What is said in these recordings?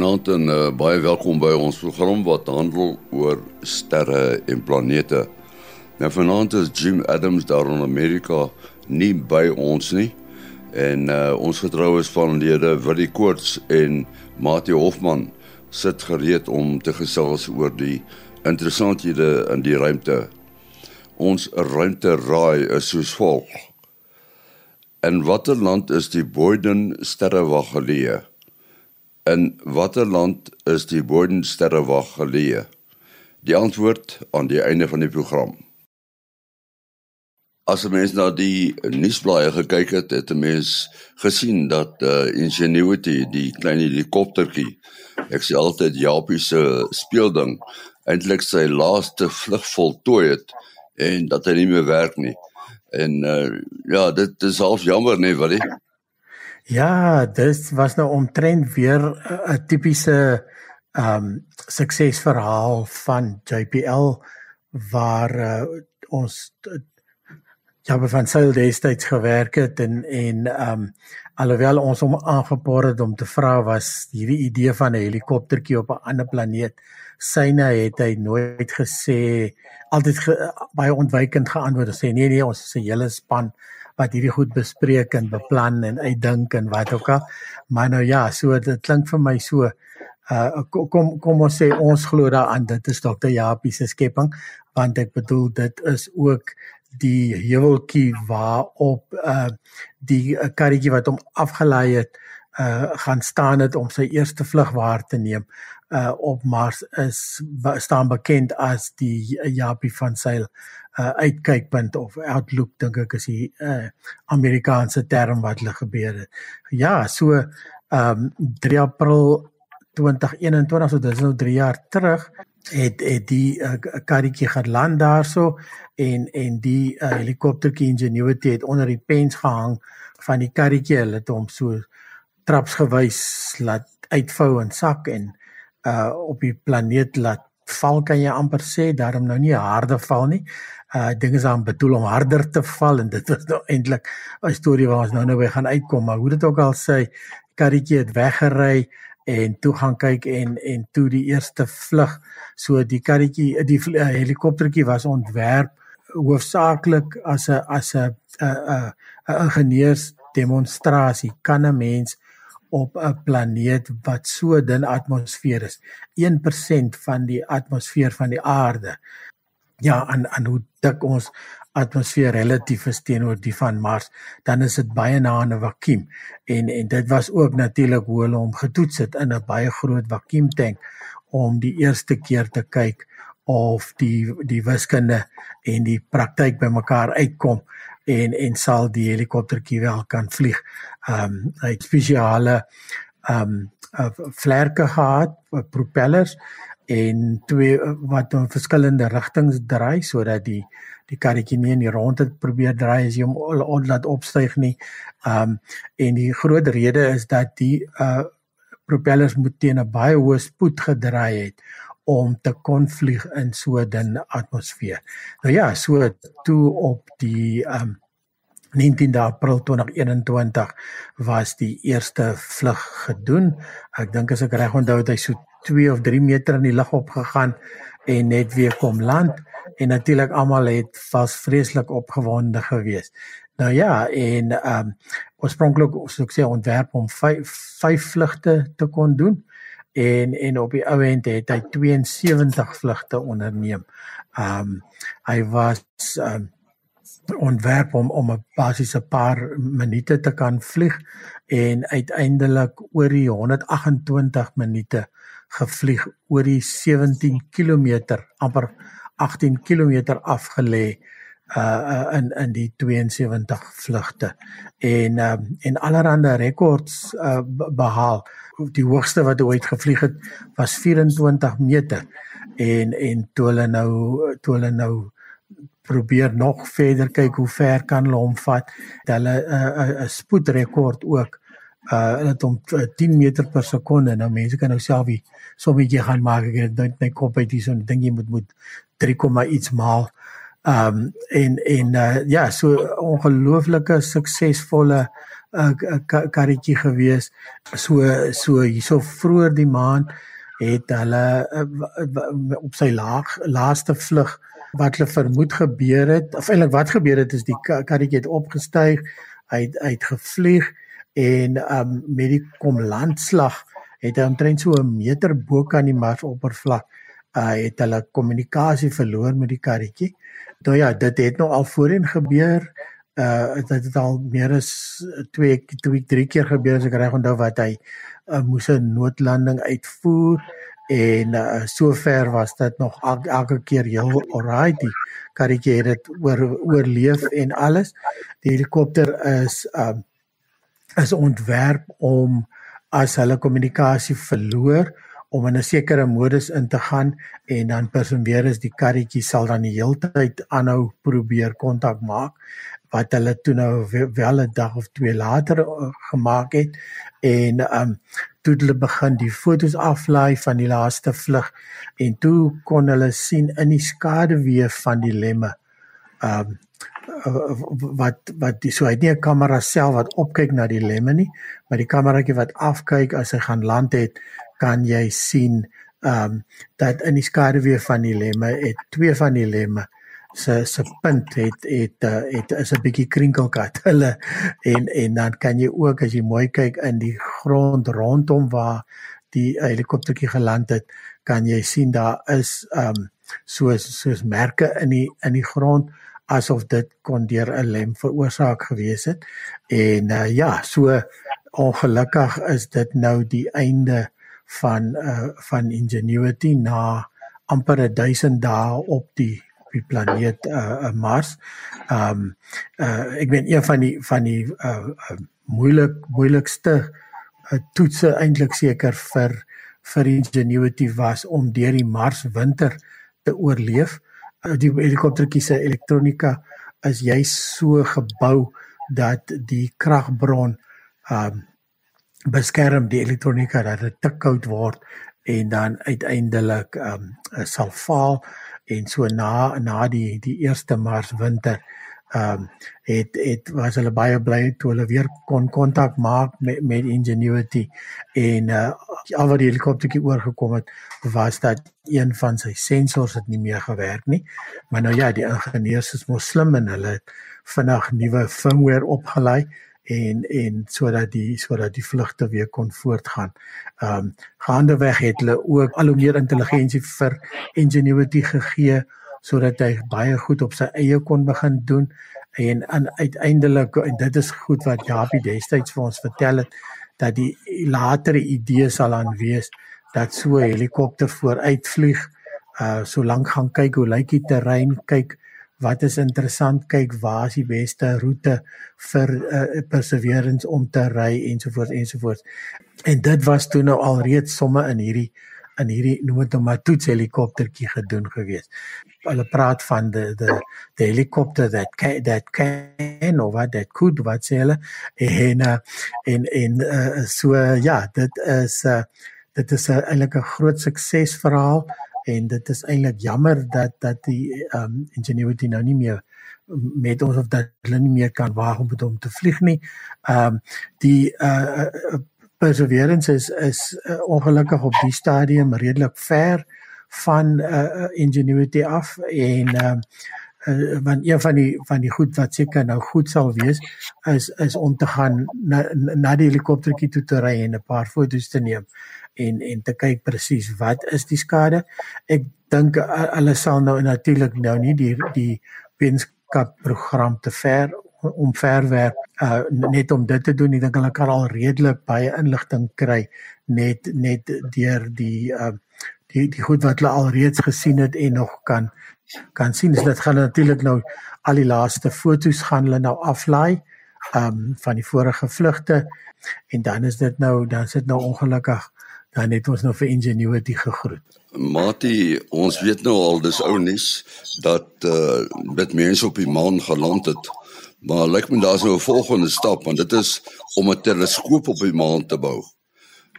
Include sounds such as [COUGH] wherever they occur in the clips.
Goeienaand en uh, baie welkom by ons program wat handel oor sterre en planete. Nou vanaand is Jim Adams daar in Amerika nie by ons nie. En uh, ons getroues van lede Willie Koorts en Mati Hofman sit gereed om te gesels oor die interessanthede in die ruimte. Ons ruimte raai is soos volg. In watter land is die Boyden sterrewag geleë? In watter land is die Bodensterrewag geleë? Die antwoord aan die einde van die program. As 'n mens na die nuusblaaie gekyk het, het 'n mens gesien dat uh, Ingenuity, die klein helikoptertjie, ek sê altyd Japie se speelding, eintlik sy laaste vlug voltooi het en dat hy nie meer werk nie. En uh, ja, dit is half jammer nee, wat ek Ja, dit was nou omtrent weer 'n tipiese ehm um, suksesverhaal van JPL waar uh, ons ja, van Sail destyds gewerk het en en ehm um, alhoewel ons hom aangepoor het om te vra was hierdie idee van 'n helikoptertjie op 'n ander planeet syne het hy nooit gesê altyd ge, baie ontwykend geantwoord sê nee nee ons is 'n hele span wat hierdie goed bespreek en beplan en uitdink en wat ook al. Maar nou ja, so dit klink vir my so uh kom kom ons sê ons glo daaraan dit is dokter Japie se skepping want ek bedoel dit is ook die heuweltjie waarop uh die uh, karretjie wat hom afgelei het uh gaan staan het om sy eerste vlug waar te neem uh op Mars is staan bekend as die Japie van Sail uh, uitkykpunt of outlook dink ek is die uh, Amerikaanse term wat hulle gebeur het. Ja, so ehm um, 3 April 2021 so dit is nou 3 jaar terug het het die uh, karretjie geland daarso en en die uh, helikoptertjie Ingenuity het onder die pens gehang van die karretjie hulle het hom so trapsgewys laat uitvou en sak en uh op die planeet laat val kan jy amper sê. Daarom nou nie harde val nie. Uh dinge is aan bedoel om harder te val en dit was nou eintlik 'n storie waar ons nou nou weer gaan uitkom. Maar hoe dit ook al sê karretjie het weggery en toe gaan kyk en en toe die eerste vlug. So die karretjie die uh, helikoptertjie was ontwerp hoofsaaklik as 'n as 'n 'n 'n ingenieurs demonstrasie kan 'n mens op 'n planeet wat so dun atmosfeer is 1% van die atmosfeer van die aarde ja aan aan hoe dik ons atmosfeer relatief is teenoor die van Mars, dan is dit baie na 'n vakuum. En en dit was ook natuurlik hoe hulle hom getoets het in 'n baie groot vakuumtank om die eerste keer te kyk of die die wiskunde en die praktyk bymekaar uitkom en en sal die helikoptertjie wel kan vlieg. Ehm um, hy het spesiale ehm um, vlerke gehad, propellers en twee eh, wat in verskillende rigtings draai sodat die die karretjie nie in die rondte probeer draai as jy hom on laat opstyg nie. Um en die groot rede is dat die uh propellers moet teen 'n baie hoë spoed gedraai het om te kon vlieg in so 'n dun atmosfeer. Nou ja, so toe op die um 19 April 2021 was die eerste vlug gedoen. Ek dink as ek reg onthou het hy so 2 of 3 meter in die lug opgegaan en net weer kom land en natuurlik almal het vas vreeslik opgewonde gewees. Nou ja, en ehm um, oorspronklik so ek sê ontwerp om 5 5 vlugte te kon doen en en op die ou end het hy 72 vlugte onderneem. Ehm um, hy was um, ontwerp om om 'n basiese paar minute te kan vlieg en uiteindelik oor die 128 minute gevlieg oor die 17 km amper 18 km afgelê uh in in die 72 vlugte en uh, en allerlei rekords uh behaal die hoogste wat ooit gevlieg het was 24 meter. En en toe hulle nou toe hulle nou probeer nog verder kyk hoe ver kan hulle hom vat hulle 'n uh, 'n spoedrekord ook. Uh het om 10 meter per sekonde. Nou mense kan nou self die sommetjie gaan maak. Ek net my kop uit hier so 'n ding jy moet moet 3, iets maal. Um en en uh ja so ongelooflike suksesvolle 'n karretjie gewees. So so hierso vroeër die maand het hulle uh, op sy laag laaste vlug wat hulle vermoed gebeur het of eintlik wat gebeur het is die karretjie het opgestyg hy het uitgevlieg en um, met die kom landslag het hy omtrent so 'n meter bo kan die marsoppervlak uh, het hulle kommunikasie verloor met die karretjie. Nou ja, dit het nou al voorheen gebeur. Uh dit het al meer as 2 2 3 keer gebeur as ek reg onthou wat hy uh, moes 'n noodlanding uitvoer en uh, sover was dit nog elke, elke keer heel alright die karretjie het dit oor oorleef en alles. Die helikopter is um is ontwerp om as hulle kommunikasie verloor om in 'n sekere modus in te gaan en dan persoonweer is die karretjie sal dan die heeltyd aanhou probeer kontak maak wat hulle toe nou wel 'n dag of twee later uh, gemaak het en um toe hulle begin die fotos aflaai van die laaste vlug en toe kon hulle sien in die skaduwee van die lemme um wat wat die, so hy het nie 'n kamera self wat opkyk na die lemme nie maar die kameraetjie wat afkyk as hy gaan land het kan jy sien ehm um, dat in die skaduwee van die lemme het twee van die lemme se se punt het het het, het is 'n bietjie krinkelkat [LAUGHS] hulle en en dan kan jy ook as jy mooi kyk in die grond rondom waar die helikoptertjie geland het kan jy sien daar is ehm um, soos soos merke in die in die grond asof dit kon deur 'n lem veroorsaak gewees het. En uh, ja so ongelukkig is dit nou die einde van uh, van ingenuity na amper 1000 dae op die die planeet uh, Mars. Ehm um, uh, ek weet een van die van die uh, uh, moeilik moeilikste uh, toetse eintlik seker vir vir ingenuity was om deur die Mars winter te oorleef. Uh, die helikoptertjie se elektronika is jy so gebou dat die kragbron ehm um, beskerm die elektronika dat dit te koud word en dan uiteindelik ehm um, sal faal en so na na die die eerste mars winter ehm um, het het was hulle baie bly toe hulle weer kon kontak maak met met ingenuity. En uh al wat die helikoptertjie oorgekom het was dat een van sy sensors het nie meer gewerk nie. Maar nou ja die ingenieurs is mos slim en hulle vinnig nuwe firmware opgelei en en sodat die sodat die vlugte weer kon voortgaan. Ehm um, gaandeweg het hulle ook al hoe meer intelligensie vir ingenuity gegee sodat hy baie goed op sy eie kon begin doen en aan uiteindelik en dit is goed wat Japie destyds vir ons vertel het dat die latere idee sal aan wees dat so 'n helikopter vooruitvlieg uh so lank gaan kyk hoe lyk die terrein kyk wat is interessant kyk waar is die beste roete vir uh, perseverance om te ry ensovoorts ensovoorts en dit was toe nou al reeds somme in hierdie in hierdie noem dit nou maar toets helikoptertjie gedoen gewees. Hulle praat van de de de helikopter that can, that can of what that could wat sê hulle? En uh, en en uh, so ja dit is uh, dit is uh, eintlik 'n groot suksesverhaal en dit is eintlik jammer dat dat die um ingenuity nou nie meer met ons of dat hulle nie meer kan waag om met hom te vlieg nie. Um die uh perseverance is is uh, ongelukkig op die stadium redelik ver van uh ingenuity af en um uh, want een van die van die goed wat seker nou goed sal wees is is om te gaan na na die helikoptertjie toe te ry en 'n paar foto's te neem en en te kyk presies wat is die skade. Ek dink hulle sal nou natuurlik nou nie die die wetenskap program te ver om verwerp uh, net om dit te doen. Ek dink hulle kan al redelik baie inligting kry net net deur die uh, die die goed wat hulle al reeds gesien het en nog kan kan sien. Dis dit gaan natuurlik nou al die laaste fotos gaan hulle nou aflaai um van die vorige vlugte en dan is dit nou dan sit nou ongelukkig dan het ons nou vir ingenuity gegroet. Mati, ons weet nou al dis ou nuus dat uh dit mense op die maan geland het. Maar lyk my daar's nou 'n volgende stap want dit is om 'n teleskoop op die maan te bou.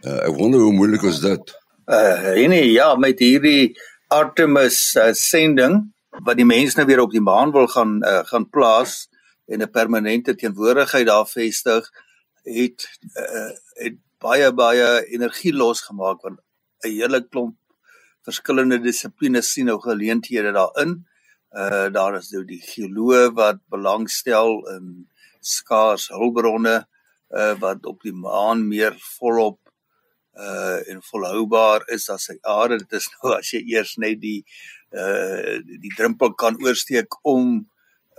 Uh ek wonder hoe moeilik is dit? Uh nee, ja, met hierdie Artemis uh, sending wat die mense nou weer op die maan wil gaan uh, gaan plaas en 'n permanente teenwoordigheid daar vestig het uh, het baie baie energie losgemaak want 'n hele klomp verskillende dissiplines sien nou geleenthede daarin. Uh daar is nou die geoloog wat belangstel in skaars hulpbronne uh wat op die maan meer volop uh en volhoubaar is as sy aarde. Dit is [LAUGHS] nou as jy eers net die uh die drempel kan oorsteek om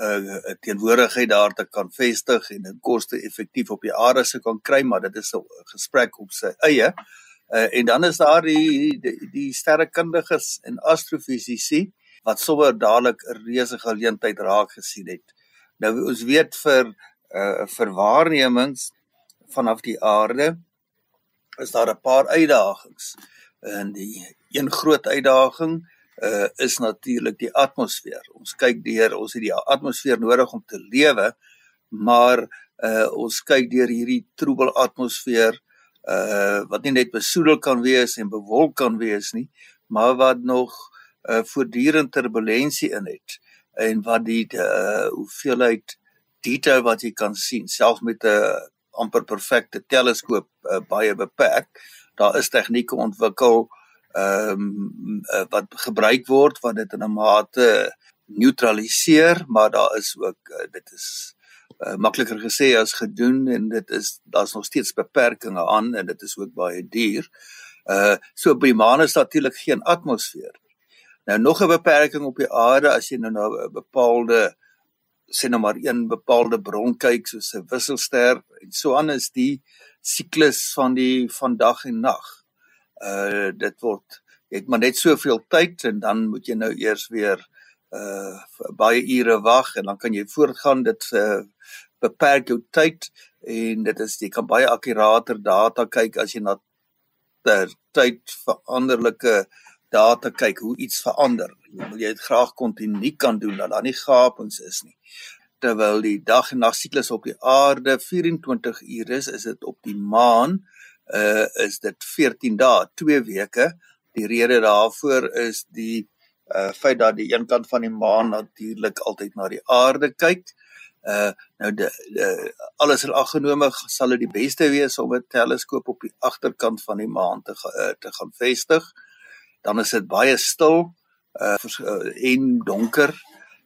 uh teenwoordigheid daar te kan vestig en dit koste effektief op die aarde se kan kry, maar dit is 'n gesprek op sy eie. Uh en dan is daar die die, die sterrekundiges en astrofisici wat sommer dadelik 'n reuse geleentheid raak gesien het. Nou ons weet vir uh vir waarnemings vanaf die aarde is daar 'n paar uitdagings. En die een groot uitdaging uh is natuurlik die atmosfeer. Ons kyk deur, ons het die atmosfeer nodig om te lewe, maar uh ons kyk deur hierdie troebel atmosfeer uh wat nie net besoedel kan wees en bewolk kan wees nie, maar wat nog uh voortdurend turbulensie in het en wat die uh hoeveelheid detail wat jy kan sien, selfs met 'n amper perfekte teleskoop uh, baie beperk. Daar is tegnieke ontwikkel ehm um, uh, wat gebruik word wat dit in 'n mate neutraliseer, maar daar is ook uh, dit is uh, makliker gesê as gedoen en dit is daar's nog steeds beperkings aan en dit is ook baie duur. Uh so op die maan is natuurlik geen atmosfeer. Nou nog 'n beperking op die aarde as jy nou na 'n bepaalde sê nou maar een bepaalde bron kyk soos 'n wisselster en so aan is die siklus van die van dag en nag. Uh dit word jy het maar net soveel tyd en dan moet jy nou eers weer uh baie ure wag en dan kan jy voortgaan dit uh beperk jou tyd en dit is jy kan baie akkurater data kyk as jy na ter tyd veranderlike data kyk hoe iets verander. Jy wil jy dit graag kontinuï kan doen dat daar nie gapings is nie. Terwyl die dag en nag siklus op die aarde 24 ure is, is dit op die maan uh is dit 14 dae, 2 weke. Die rede daarvoor is die uh feit dat die een kant van die maan natuurlik altyd na die aarde kyk. Uh nou de, de alles in ag genome sal dit die beste wees om 'n teleskoop op die agterkant van die maan te uh, te gaan vestig. Dan is dit baie stil uh en donker.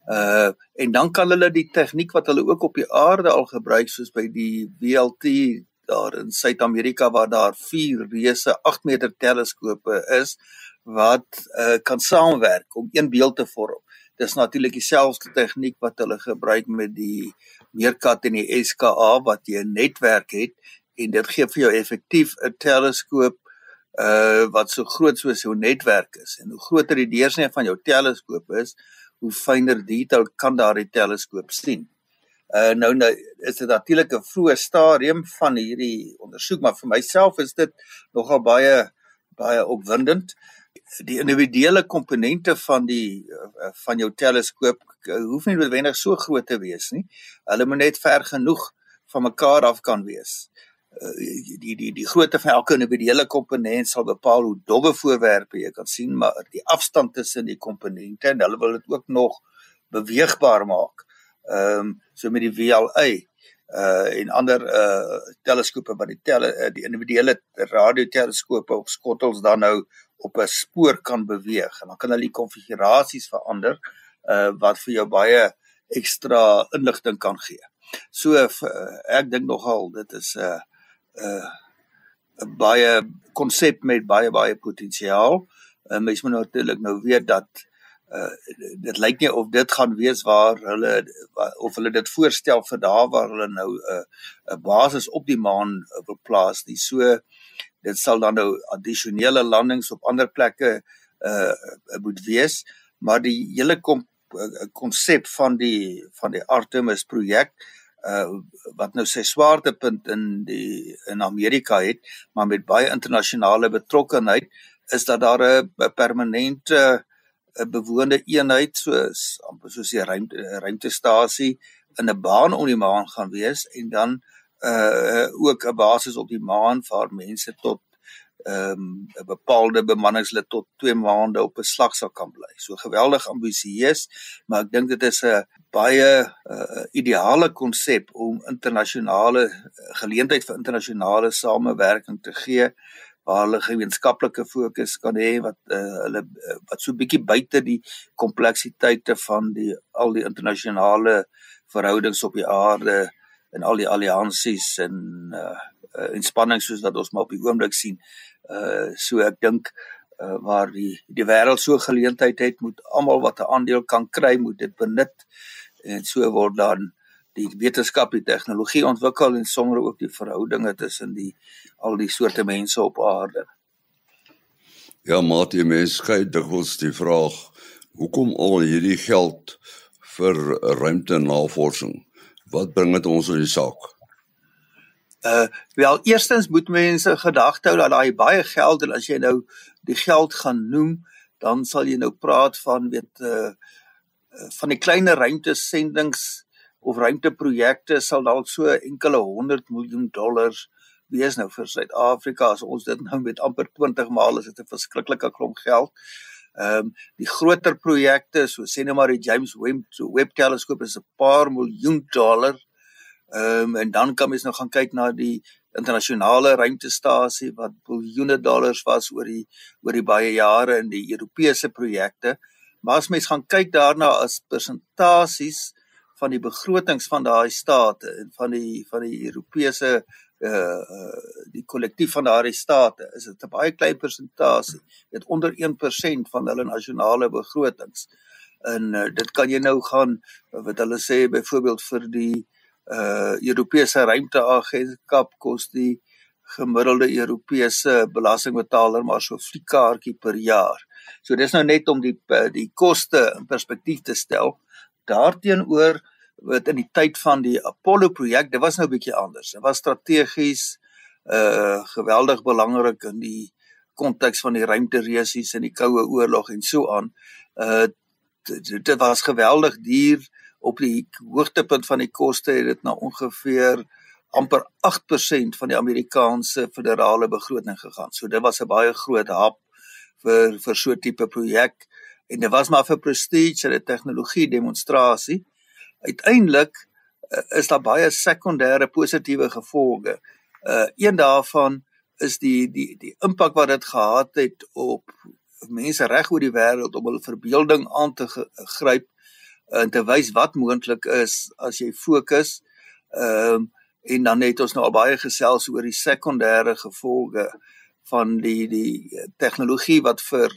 Uh en dan kan hulle die tegniek wat hulle ook op die aarde al gebruik soos by die VLT daar in Suid-Amerika waar daar vier reuse 8 meter teleskope is wat uh kan saamwerk om een beeld te vorm. Dis natuurlik dieselfde tegniek wat hulle gebruik met die Meerkat en die SKA wat jy 'n netwerk het en dit gee vir jou effektief 'n teleskoop uh wat so groot soos jou netwerk is en hoe groter die deursnee van jou teleskoop is, hoe fyner detail kan daardie teleskoop sien. Uh nou nou is dit natuurlik 'n vroeë stadium van hierdie ondersoek, maar vir myself is dit nogal baie baie opwindend. Die individuele komponente van die uh, van jou teleskoop hoef nie noodwendig so groot te wees nie. Hulle moet net ver genoeg van mekaar af kan wees. Eh, die die die grootte van elke individuele komponent sal bepaal hoe dowwe voorwerpe jy kan sien maar die afstand tussen die komponente en hulle wil dit ook nog beweegbaar maak. Ehm um, so met die VLA uh en ander uh teleskope wat die tele uh, die individuele radioteleskope op skottels dan nou op 'n spoor kan beweeg en dan kan hulle die konfigurasies verander uh wat vir jou baie ekstra inligting kan gee. So uh, ek dink nogal dit is 'n uh, uh, 'n baie konsep met baie baie potensiaal. Uh, mens moet natuurlik nou weet dat uh dit lyk nie of dit gaan wees waar hulle of hulle dit voorstel vir daar waar hulle nou 'n uh, 'n basis op die maan wil plaas nie. So dit sal dan nou addisionele landings op ander plekke uh moet wees, maar die hele konsep van die van die Artemis projek uh wat nou sy swaartepunt in die in Amerika het, maar met baie internasionale betrokkenheid is dat daar 'n permanente 'n bewoonde eenheid soos amper soos die ruimte ruimtestasie in 'n baan om die maan gaan wees en dan uh ook 'n basis op die maan waar mense tot ehm um, 'n bepaalde bemanningslid tot 2 maande op 'n slag sal kan bly. So geweldig ambisieus, maar ek dink dit is 'n baie uh, ideale konsep om internasionale geleentheid vir internasionale samewerking te gee waar hulle gemeenskaplike fokus kan hê wat uh, hulle wat so bietjie buite die kompleksiteite van die al die internasionale verhoudings op die aarde en al die alliansies en uh, uh inspanning soos wat ons maar op die oomblik sien Uh so ek dink uh waar die die wêreld so geleentheid het moet almal wat 'n aandeel kan kry moet dit benut en so word dan die wetenskap en tegnologie ontwikkel en sommer ook die verhoudinge tussen die al die soorte mense op aarde. Ja, maar die mense kry dikwels die vraag hoekom al hierdie geld vir ruimte navorsing? Wat bring dit ons in die saak? Uh wel eerstens moet mense gedagte hou dat daai baie geld en as jy nou die geld gaan noem, dan sal jy nou praat van weet uh van die klein ruimtesendings of ruimteprojekte sal dalk so enkele 100 miljoen dollars wees nou vir Suid-Afrika as ons dit nou met amper 20 maal is dit 'n verskriklike klomp geld. Ehm um, die groter projekte so sê net maar die James Webb so Webb teleskoop is 'n paar miljoen dollar. Ehm um, en dan kan mens nou gaan kyk na die internasionale ruimtestasie wat biljoene dollars was oor die oor die baie jare in die Europese projekte. Maar as mens gaan kyk daarna as persentasies van die begrotings van daai state en van die van die Europese uh uh die kollektief van daardie state is dit 'n baie klein persentasie dit onder 1% van hulle nasionale begrotings en uh, dit kan jy nou gaan wat hulle sê byvoorbeeld vir die uh Europese ruimteagentskap kos die gemiddelde Europese belastingbetaler maar so 'n fliekkaartjie per jaar. So dis nou net om die die koste in perspektief te stel. Daarteenoor wat in die tyd van die Apollo projek, dit was nou 'n bietjie anders. Dit was strategies uh geweldig belangrik in die konteks van die ruimteresies en die koue oorlog en so aan. Uh dit was geweldig duur op die hoogtepunt van die koste het dit na ongeveer amper 8% van die Amerikaanse federale begroting gegaan. So dit was 'n baie groot hap vir vir so 'n tipe projek en dit was maar vir prestige en 'n tegnologie demonstrasie. Uiteindelik uh, is daar baie sekondêre positiewe gevolge. Uh een daarvan is die die die impak wat dit gehad het op mense reg oor die wêreld om hulle verbeelding aan te gryp en te wys wat moontlik is as jy fokus. Ehm um, en dan het ons nou al baie gesels oor die sekondêre gevolge van die die tegnologie wat vir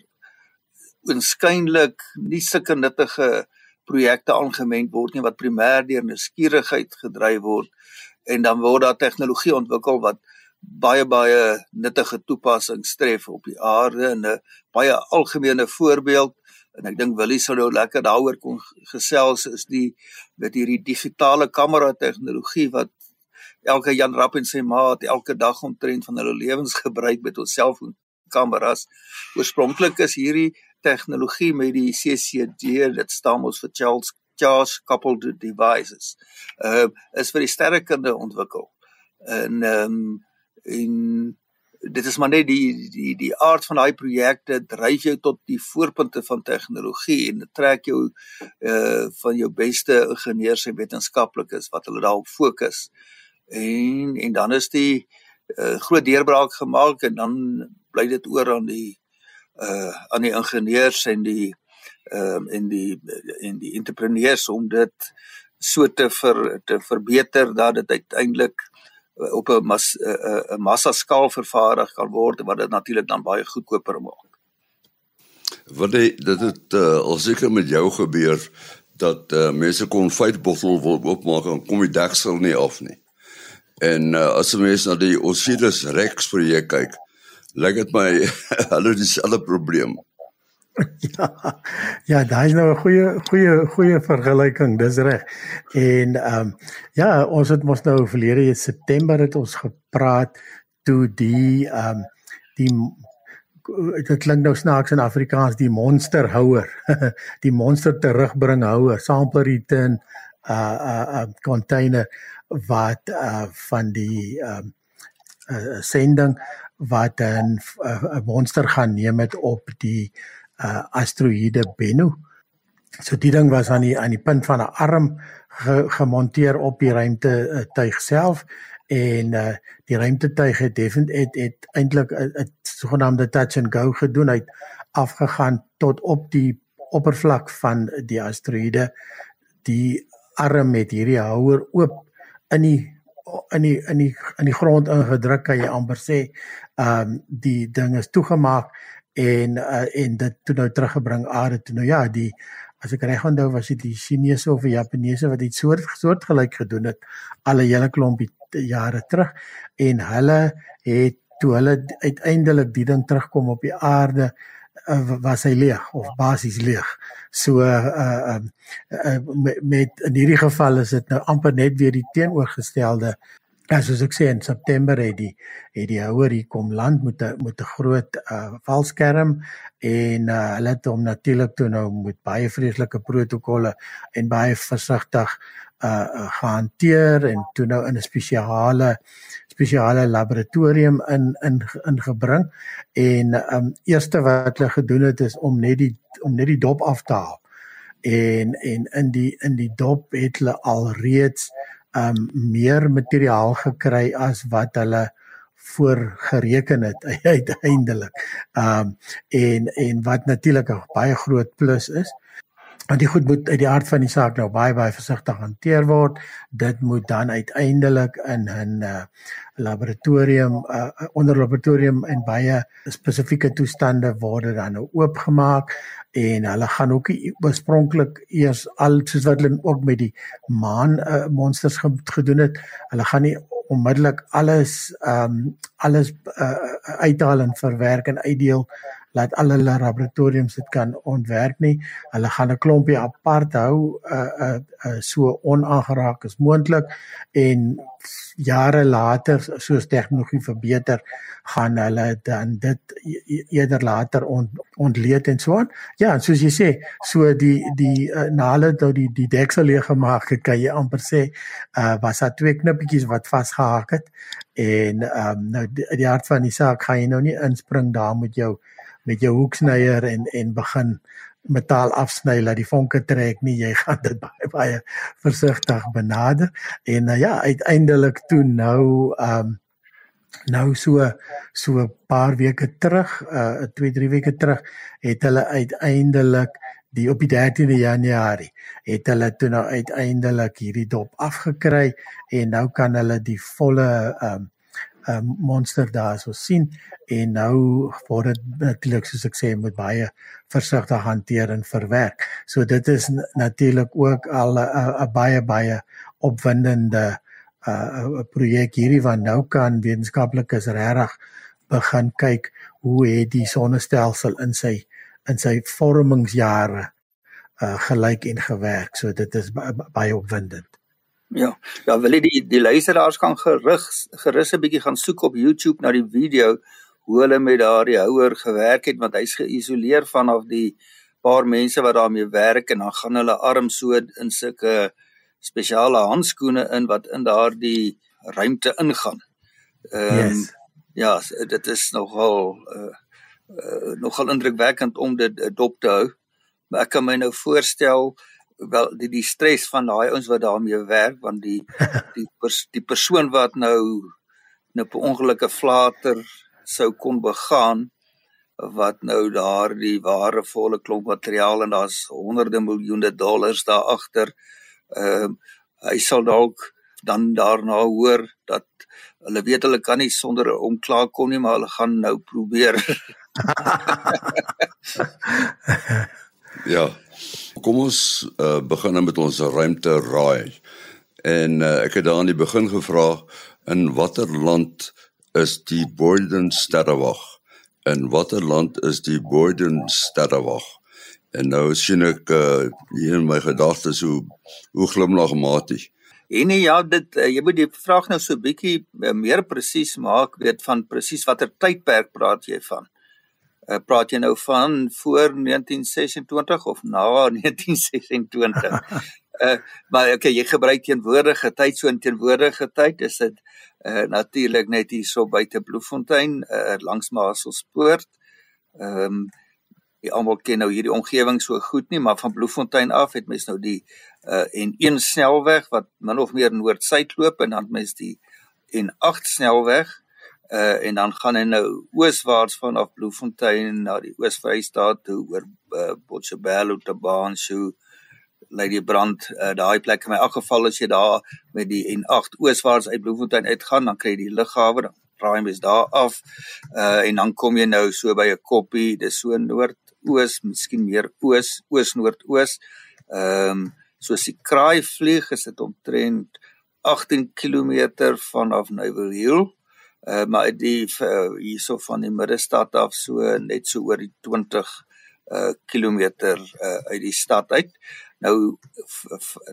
oënskynlik nie sulke nuttige projekte aangewend word nie wat primêr deur nuuskierigheid gedryf word en dan word daar tegnologie ontwikkel wat baie baie nuttige toepassings tref op die aarde en 'n baie algemene voorbeeld en ek dink Willie sou nou lekker daaroor kon gesels is die met hierdie digitale kamera tegnologie wat elke Jan Rapp en sy maat elke dag omtrent van hulle lewens gebruik met ons selfoon kameras. Oorspronklik is hierdie tegnologie met die CCD dit staan ons vir Charles Charles coupled devices. Uh is vir die sterrekunde ontwikkel. En ehm um, en dit is maar net die die die aard van daai projekte dryf jou tot die voorpunte van tegnologie en dit trek jou uh van jou beste ingenieurs en wetenskaplikes wat hulle daarop fokus. En en dan is die uh groot deurbraak gemaak en dan bly dit oor aan die uh aan die ingenieurs en die ehm uh, en die en die entrepreneurs om dit so te ver te verbeter dat dit uiteindelik Eh, op 'n mas 'n uh, uh, massa skaal vervaardig kan word wat dit natuurlik dan baie goedkoper maak. Wat dit het uh, al seker met jou gebeur dat uh, mense konfytbottel wil oopmaak en kom die deksel nie af nie. En uh, as jy mens na die Osiris Rex projek kyk, lyk dit my [LAUGHS] hulle het dieselfde probleem. Ja, ja, daai is nou 'n goeie goeie goeie vergelyking, dis reg. En ehm um, ja, ons het mos nou verlede September het ons gepraat toe die ehm um, die dit klink nou snaaks in Afrikaans die monsterhouer, [LAUGHS] die monster terugbring houer, sample return uh uh, uh container wat uh van die um, uh, sending wat 'n 'n monster gaan neem het op die uh asteroïde Bennu. So die ding was aan die aan die punt van 'n arm ge, gemonteer op die ruimtetuig self en uh die ruimtetuig het definitief het, het eintlik 'n sogenaamde touch and go gedoen. Hy het afgegaan tot op die oppervlak van die asteroïde. Die arm het hierdie houer oop in die in die in die in die grond ingedruk kan jy amper sê. Ehm um, die ding is toegemaak en uh, en dit toe nou teruggebring aarde toe nou ja die as ek reg onthou was dit die Chinese of die Japaneese wat iets soort soortgelyk gedoen het al 'n hele klompie jare terug en hulle het toe hulle uiteindelik die ding terugkom op die aarde uh, was hy leeg of basies leeg. So uh um uh, uh, met in hierdie geval is dit nou amper net weer die teenoorgestelde Ja, soos ek sê in September het die het die houer hier kom land met 'n met 'n groot uh valskerm en uh hulle het hom natuurlik toe nou met baie vreeslike protokolle en baie versigtig uh, uh gehanteer en toe nou in 'n spesiale spesiale laboratorium in in ingebring en um eerste wat hulle gedoen het is om net die om net die dop af te haal en en in die in die dop het hulle al reeds um meer materiaal gekry as wat hulle voorgereken het [LAUGHS] uiteindelik. Um en en wat natuurlik 'n baie groot plus is. Want die goed moet uit die aard van die saak nou baie baie versigtig hanteer word. Dit moet dan uiteindelik in 'n uh, laboratorium uh, onder laboratorium en baie spesifieke toestande word dan nou oopgemaak en hulle gaan ook oorspronklik eers al soos wat hulle ook met die maan uh, monsters gedoen het. Hulle gaan nie onmiddellik alles ehm um, alles uh, uithaal en verwerk en uitdeel laat al hulle laboratoriums dit kan ontwerp nie. Hulle gaan 'n klompie apart hou uh uh, uh so onaangeraak as moontlik en jare later soos tegnologie verbeter gaan hulle dan dit e-, e-, eerder later ont, ontleed en so aan. Ja, en soos jy sê, so die die uh, na hulle nou die die deksel leeg gemaak het, kan jy amper sê uh was daar twee knippetjies wat vasgehaak het en ehm um, nou die, die hart van die saak gaan jy nou nie inspring daar met jou met jou hoeksnyer en en begin metaal afsny laat die vonke trek nie. Jy [LAUGHS] gaan dit baie baie versigtig benader. En uh, ja uiteindelik toe nou um nou so so 'n paar weke terug uh 2 3 weke terug het hulle uiteindelik die op die 13de Januarie het hulle toe nou uiteindelik hierdie dop afgekry en nou kan hulle die volle um um, monster daar so sien en nou word dit natuurlik soos ek sê met baie versigtig hanteer en verwerk. So dit is natuurlik ook al 'n baie baie opwindende 'n uh, projek hierdie wat nou kan wetenskaplikes regtig begin kyk hoe het die sonnestelsel in sy in sy vormingsjare uh, gelyk en gewerk. So dit is baie opwindend. Ja, ja, wil jy die die luisteraars kan gerig gerus 'n bietjie gaan soek op YouTube na die video hoe hulle met daardie houer gewerk het want hy's geïsoleer vanaf die paar mense wat daarmee werk en dan gaan hulle arm so in sulke spesiale handskoene in wat in daardie ruimte ingaan. Ehm um, yes. ja, dit is nogal uh, uh, nogal indrukwekkend om dit uh, dop te hou. Maar ek kan my nou voorstel wel die die stres van daai ouens wat daarmee werk want die [LAUGHS] die pers, die persoon wat nou nou per ongeluk 'n flater sou kon begaan wat nou daar die ware volle klomp materiaal en daar's honderde miljoene dollars daar agter. Ehm uh, hy sal dalk dan daarna hoor dat hulle weet hulle kan nie sonder om klaar kom nie maar hulle gaan nou probeer. [LAUGHS] [LAUGHS] ja, Kom ons uh, begin met ons ruimte raai. En uh, ek het daar aan die begin gevra in watter land is die Boyden sterrewag? In watter land is die Boyden sterrewag? En nou sien ek uh, hier in my gedagtes hoe hoe glimlagmatig. En ja, dit uh, jy moet die vraag nou so bietjie uh, meer presies maak, weet van presies watter tydperk praat jy van? Uh, praat jy nou van voor 1926 of na 1926? uh, [LAUGHS] maar okay, jy gebruik teenwoordige tyd so in teenwoordige tyd is dit uh, natuurlik net hier so buite Bloemfontein uh, langs Maselspoort. Ehm um, die almal ken nou hierdie omgewing so goed nie, maar van Bloemfontein af het mens nou die uh en een snelweg wat min of meer noord-suid loop en dan mens die en 8 snelweg uh en dan gaan hy nou ooswaarts vanaf Bloemfontein na die Oos-Vrystaat toe oor uh, Botshabelo te Baansu Lady Brand uh, daai plek in my geval as jy daar met die N8 ooswaarts uit Bloemfontein uitgaan dan kry jy die lughawe dan raai mens daar af uh en dan kom jy nou so by 'n koppie dis so noord oos, miskien meer oos, oos noordoos. Ehm um, soos die kraai vlieg is dit omtrent 18 km vanaf Nywerhill. Uh, maar die uh, hierso van die middestad af so net so oor die 20 uh kilometer uh, uit die stad uit. Nou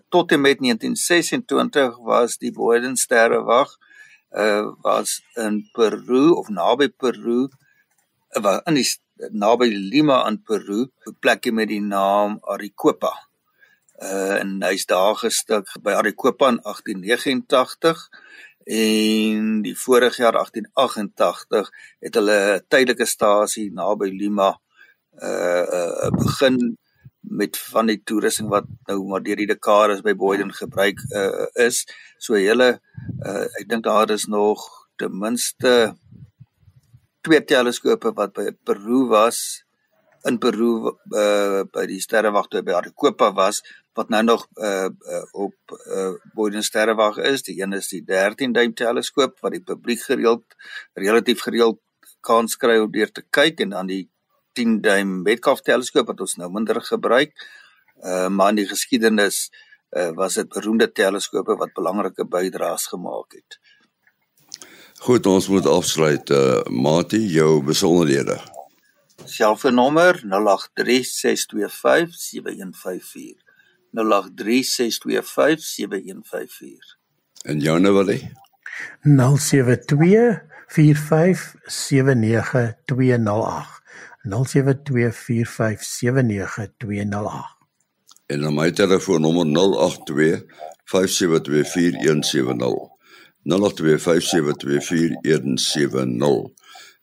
tot en met 1926 was die Boedensterrewag uh was in Peru of naby Peru uh, in die naby Lima in Peru, 'n plekie met die naam Arequipa. Uh en hy's daar gestig by Arequipa in 1889 en die vorige jaar 1888 het hulle 'n tydelike stasie naby Lima uh, uh begin met van die toerusting wat nou maar deur die dekades by Boyden gebruik uh, is. So hele uh ek dink daar is nog ten minste twee teleskope wat by Peru was in Peru uh, by die sterrewag toe by Arequipa was wat nou nog uh, uh, op uh, Boyden sterrewag is. Die een is die 13 duim teleskoop wat die publiek gereeld relatief gereeld kans kry om deur te kyk en dan die 10 duim Metcalf teleskoop wat ons nou minder gebruik. Uh, maar in die geskiedenis uh, was dit beroemde teleskope wat belangrike bydraes gemaak het. Goed, ons moet afsluit. Uh Mati, jou besonderhede. Selfoonnommer 0836257154. 0836257154. En joune wil hy? 0724579208. 0724579208. En dan my telefoonnommer 0825724170. 0825724170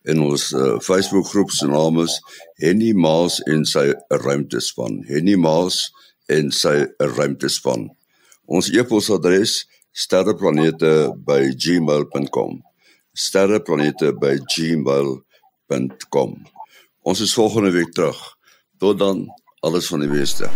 en ons uh, Facebook groep se naam is Henny Maas en sy ruimtespan Henny Maas en sy ruimtespan ons e-posadres sterreplanete@gmail.com sterreplanete@gmail.com ons is volgende week terug. Tot dan alles van die beste